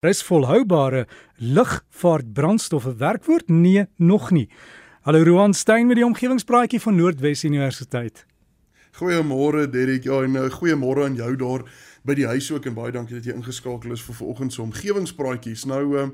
Is volhoubare lugvaart brandstof 'n werkwoord? Nee, nog nie. Hallo Roan Stein met die omgewingspraatjie van Noordwes Universiteit. Goeiemôre Derek. Ja, en uh, goeiemôre aan jou daar by die huis ook en baie dankie dat jy ingeskakel is vir vanoggend se omgewingspraatjies. Nou uh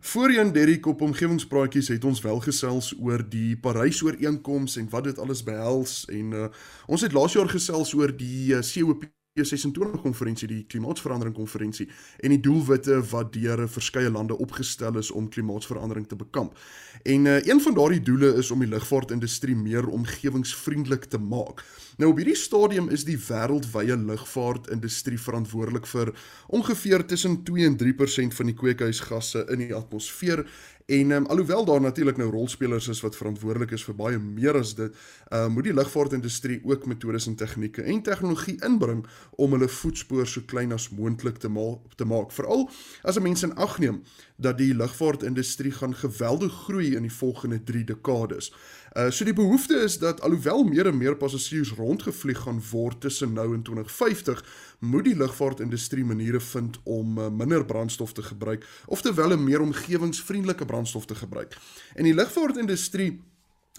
Voorheen Derek op omgewingspraatjies het ons wel gesels oor die Parys-ooreenkoms en wat dit alles behels en uh, ons het laas jaar gesels oor die uh, COP 26 konferensie die klimaatsverandering konferensie en die doelwitte wat deur verskeie lande opgestel is om klimaatsverandering te bekamp. En uh, een van daardie doele is om die lugvaartindustrie meer omgewingsvriendelik te maak. Nou op hierdie stadium is die wêreldwye lugvaartindustrie verantwoordelik vir ongeveer tussen 2 en 3% van die kweekhuisgasse in die atmosfeer En um, alhoewel daar natuurlik nou rolspelers is wat verantwoordelik is vir baie meer as dit, uh, moet die lugvaartindustrie ook metodes en tegnieke en tegnologie inbring om hulle voetspoor so klein as moontlik te, ma te maak. Veral as 'n mens in ag neem dat die lugvaartindustrie gaan geweldig groei in die volgende 3 dekades. Uh so die behoefte is dat alhoewel meer en meer passasiers rondgevlieg gaan word tussen nou en 2050, moet die lugvaartindustrie maniere vind om uh, minder brandstof te gebruik of terwyl 'n meer omgewingsvriendelike brandstof te gebruik. En die lugvaartindustrie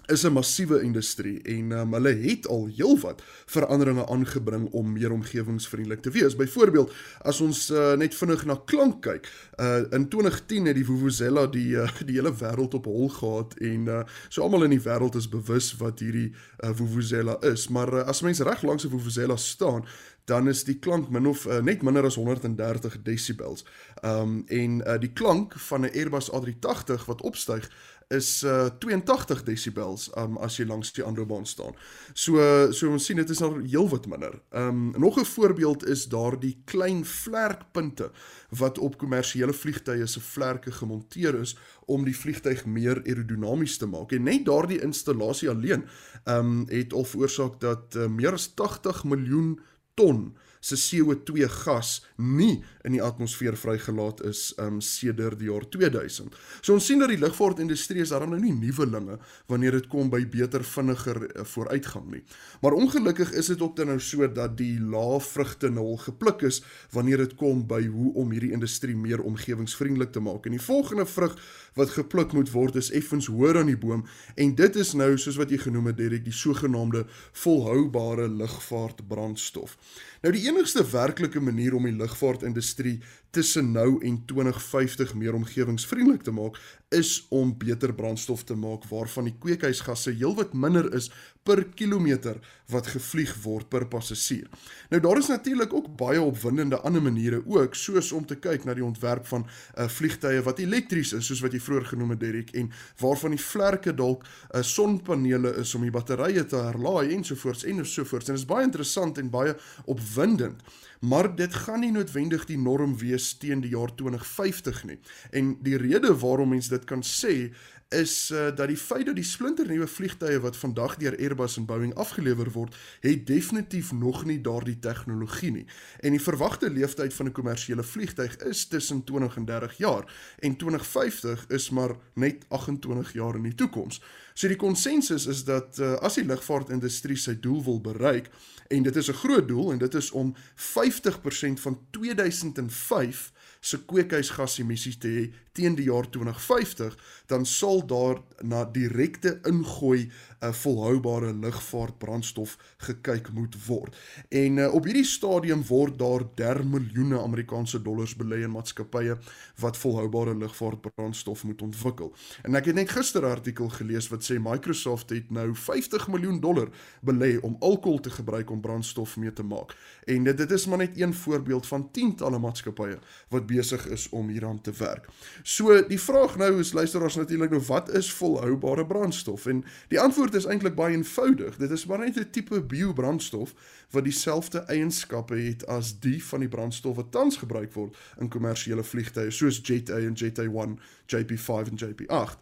is 'n massiewe industrie en um, hulle het al heelwat veranderinge aangebring om meer omgewingsvriendelik te wees. Byvoorbeeld, as ons uh, net vinnig na klank kyk, uh, in 2010 het die Vuvuzela die uh, die hele wêreld op hol gehad en uh, so almal in die wêreld is bewus wat hierdie uh, Vuvuzela is. Maar uh, as mense reg langs 'n Vuvuzela staan, dan is die klank min of uh, net minder as 130 desibels. Um en uh, die klank van 'n Airbus A380 wat opstyg is uh 82 desibels um as jy langs die aanloopbaan staan. So so ons sien dit is al heelwat minder. Um nog 'n voorbeeld is daardie klein vlerkpunte wat op kommersiële vliegtye se vlerke gemonteer is om die vliegtyg meer aerodinamies te maak. En net daardie installasie alleen um het al veroorsaak dat uh, meer as 80 miljoen ton se CO2 gas nie in die atmosfeer vrygelaat is um sedert die jaar 2000. So ons sien dat die lugvaartindustrie is daarom nou nie nuwelinge wanneer dit kom by beter vinniger uh, vooruitgang nie. Maar ongelukkig is dit ook dan nou so dat die lae vrugte nou al gepluk is wanneer dit kom by hoe om hierdie industrie meer omgewingsvriendelik te maak. En die volgende vrug wat gepluk moet word is effens hoër aan die boom en dit is nou soos wat jy genoem het Derek die sogenaamde volhoubare lugvaartbrandstof. Nou die enigste werklike manier om die lugvaartindustrie industrie tussen nou en 2050 meer omgewingsvriendelik te maak is om beter brandstof te maak waarvan die kweekhuisgasse heelwat minder is per kilometer wat gevlieg word per passasier. Nou daar is natuurlik ook baie opwindende ander maniere ook soos om te kyk na die ontwerp van uh, vliegtye wat elektries is soos wat jy vroeër genoem het Derek en waarvan die vlerke dalk 'n uh, eh, sonpanele is om die batterye te herlaai ensovoorts en sovoorts en dit is baie interessant en baie opwindend maar dit gaan nie noodwendig die norm wees teen die jaar 2050 nie. En die rede waarom mens dit kan sê is uh, dat die feit dat die splinternuwe vliegtye wat vandag deur Airbus en Boeing afgelewer word, het definitief nog nie daardie tegnologie nie. En die verwagte lewensduur van 'n kommersiële vliegtyg is tussen 20 en 30 jaar en 2050 is maar net 28 jaar in die toekoms. So die konsensus is dat uh, as die lugvaartindustrie sy doel wil bereik, en dit is 'n groot doel en dit is om 50% van 2005 se kweekhuisgasemissies te hê teen die jaar 2050, dan sal daar na direkte ingooi uh, volhoubare lugvaartbrandstof gekyk moet word. En uh, op hierdie stadium word daar der miljoene Amerikaanse dollars belê in maatskappye wat volhoubare lugvaartbrandstof moet ontwikkel. En ek het net gister 'n artikel gelees wat sê Microsoft het nou 50 miljoen dollar belê om alkohol te gebruik om brandstof mee te maak. En dit dit is maar net een voorbeeld van tientalle maatskappye wat besig is om hieraan te werk. So die vraag nou is luisteraars natuurlik nou wat is volhoubare brandstof? En die antwoord is eintlik baie eenvoudig. Dit is maar net 'n tipe biobrandstof wat dieselfde eienskappe het as die van die brandstof wat tans gebruik word in kommersiële vliegtye soos Jet A en Jet A1, JP5 en JP8.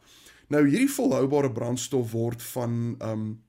Nou hierdie volhoubare brandstof word van um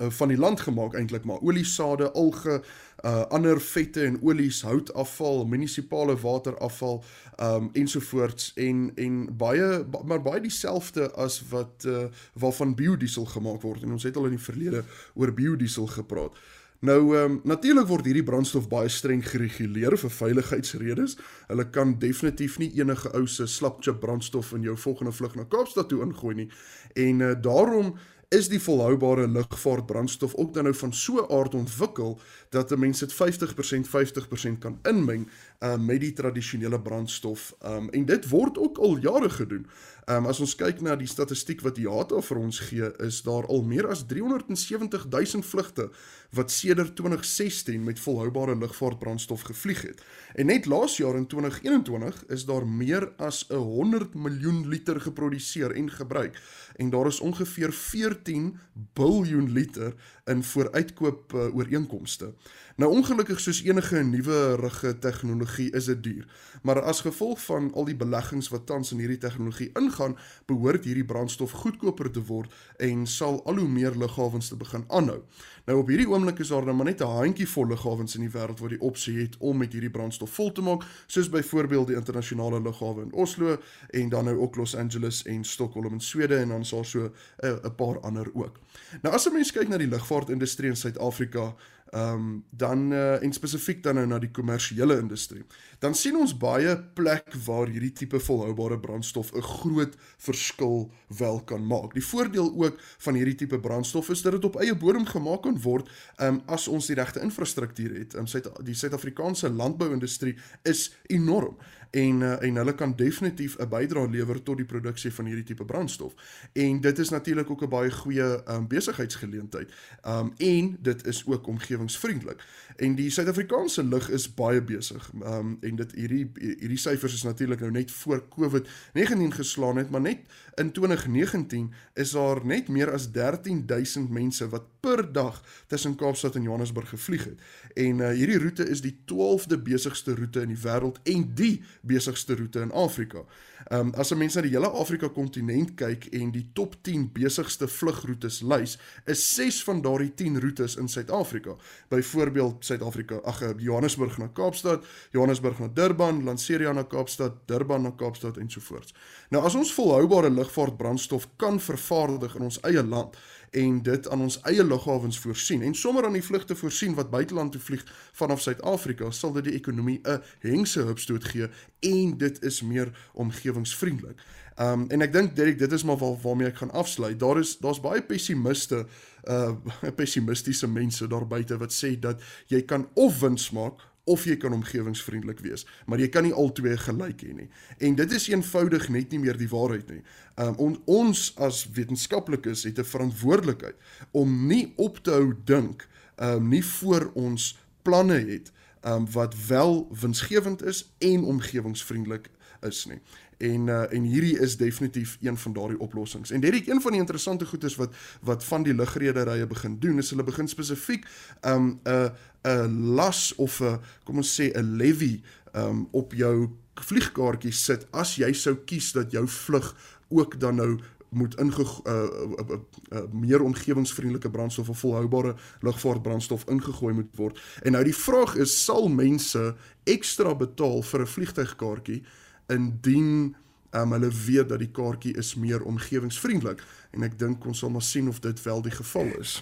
uh, van die land gemaak eintlik maar oliesade, alge, uh ander vette en olies, houtafval, munisipale waterafval um ensovoorts en en baie maar baie dieselfde as wat uh waarvan biodiesel gemaak word en ons het al in die verlede oor biodiesel gepraat. Nou ehm um, natuurlik word hierdie brandstof baie streng gereguleer vir veiligheidsredes. Hulle kan definitief nie enige ou se slapchip brandstof in jou volgende vlug na Kaapstad toe ingooi nie. En uh, daarom is die volhoubare lugvaart brandstof ook dan nou van so aard ontwikkel dat 'n mens dit 50% 50% kan inmeng uh, met die tradisionele brandstof. Um, en dit word ook al jare gedoen. Um, as ons kyk na die statistiek wat IATA vir ons gee, is daar al meer as 370 000 vlugte wat sedert 2016 met volhoubare lugvaartbrandstof gevlieg het. En net laas jaar in 2021 is daar meer as 100 miljoen liter geproduseer en gebruik en daar is ongeveer 14 biljoen liter in vooruitkoop uh, ooreenkomste. Nou ongelukkig soos enige nuwe rige tegnologie is dit duur. Maar as gevolg van al die beleggings wat tans in hierdie tegnologie ingaan, behoort hierdie brandstof goedkoper te word en sal al hoe meer lughawens te begin aanhou. Nou op hierdie oomblik is daar nou maar net 'n handjie vol lughawens in die wêreld wat die opsie het om met hierdie brandstof vol te maak, soos byvoorbeeld die internasionale lughawe in Oslo en dan nou ook Los Angeles en Stockholm in Swede en dan is daar so eh, 'n paar ander ook. Nou as 'n mens kyk na die lugvaartindustrie in Suid-Afrika, ehm um, dan uh, en spesifiek dan nou na die kommersiële industrie. Dan sien ons baie plek waar hierdie tipe volhoubare brandstof 'n groot verskil wel kan maak. Die voordeel ook van hierdie tipe brandstof is dat dit op eie bodem gemaak kan word, ehm um, as ons die regte infrastruktuur het. Ehm um, die Suid-Afrikaanse landbouindustrie is enorm en uh, en hulle kan definitief 'n bydrae lewer tot die produksie van hierdie tipe brandstof. En dit is natuurlik ook 'n baie goeie um, besigheidsgeleentheid. Um en dit is ook omgewingsvriendelik. En die Suid-Afrikaanse lug is baie besig. Um en dit hierdie hierdie syfers is natuurlik nou net voor COVID-19 geslaan het, maar net in 2019 is daar net meer as 13000 mense wat per dag tussen Kaapstad en Johannesburg gevlieg het. En uh, hierdie roete is die 12de besigste roete in die wêreld en die besigste roete in Afrika. Ehm um, as 'n mens na die hele Afrika kontinent kyk en die top 10 besigste vlugroetes lys, is 6 van daardie 10 roetes in Suid-Afrika. Byvoorbeeld Suid-Afrika, ag eh, Johannesburg na Kaapstad, Johannesburg na Durban, Lanseria na Kaapstad, Durban na Kaapstad en so voort. Nou as ons volhoubare lugvaartbrandstof kan vervaardig in ons eie land en dit aan ons eie lughawens voorsien en sommer aan die vlugte voorsien wat buiteland toe vlieg vanaf Suid-Afrika, sal dit die ekonomie 'n hengse hupstoot gee en dit is meer omgewingsvriendelik. Um en ek dink Derek, dit is maar waar, waarmee ek gaan afsluit. Daar is daar's baie pessimiste, uh pessimistiese mense daar buite wat sê dat jy kan of wins maak of jy kan omgewingsvriendelik wees, maar jy kan nie albei gelyk hê nie. En dit is eenvoudig net nie meer die waarheid nie. Um on, ons as wetenskaplikes het 'n verantwoordelikheid om nie op te hou dink um nie voor ons planne het um wat wel winsgewend is en omgewingsvriendelik is nie. En uh, en hierdie is definitief een van daardie oplossings. En dit is een van die interessante goedes wat wat van die lugrederye begin doen, is hulle begin spesifiek um 'n uh, 'n las of 'n kom ons sê 'n levy um op jou vliegkaartjie sit as jy sou kies dat jou vlug ook dan nou moet inge uh, uh, uh, uh, meer omgewingsvriendelike brandstof of volhoubare lugvaartbrandstof ingegooi moet word. En nou die vraag is sal mense ekstra betaal vir 'n vliegtuigkaartjie indien um, hulle weet dat die kaartjie is meer omgewingsvriendelik en ek dink ons sal maar sien of dit wel die geval is.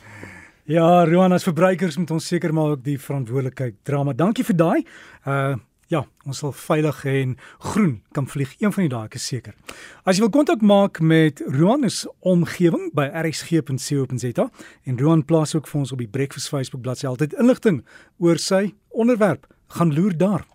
Ja, Roan as verbruikers moet ons seker maar ook die verantwoordelikheid dra. Maar dankie vir daai. Uh ja, ons sal veilig en groen kan vlieg een van die dae, ek is seker. As jy wil kontak maak met Roan is omgewing by rsg.co.za en Roan plaas ook vir ons op die Breakfast Facebook bladsy altyd inligting oor sy onderwerp. Gaan loer daar.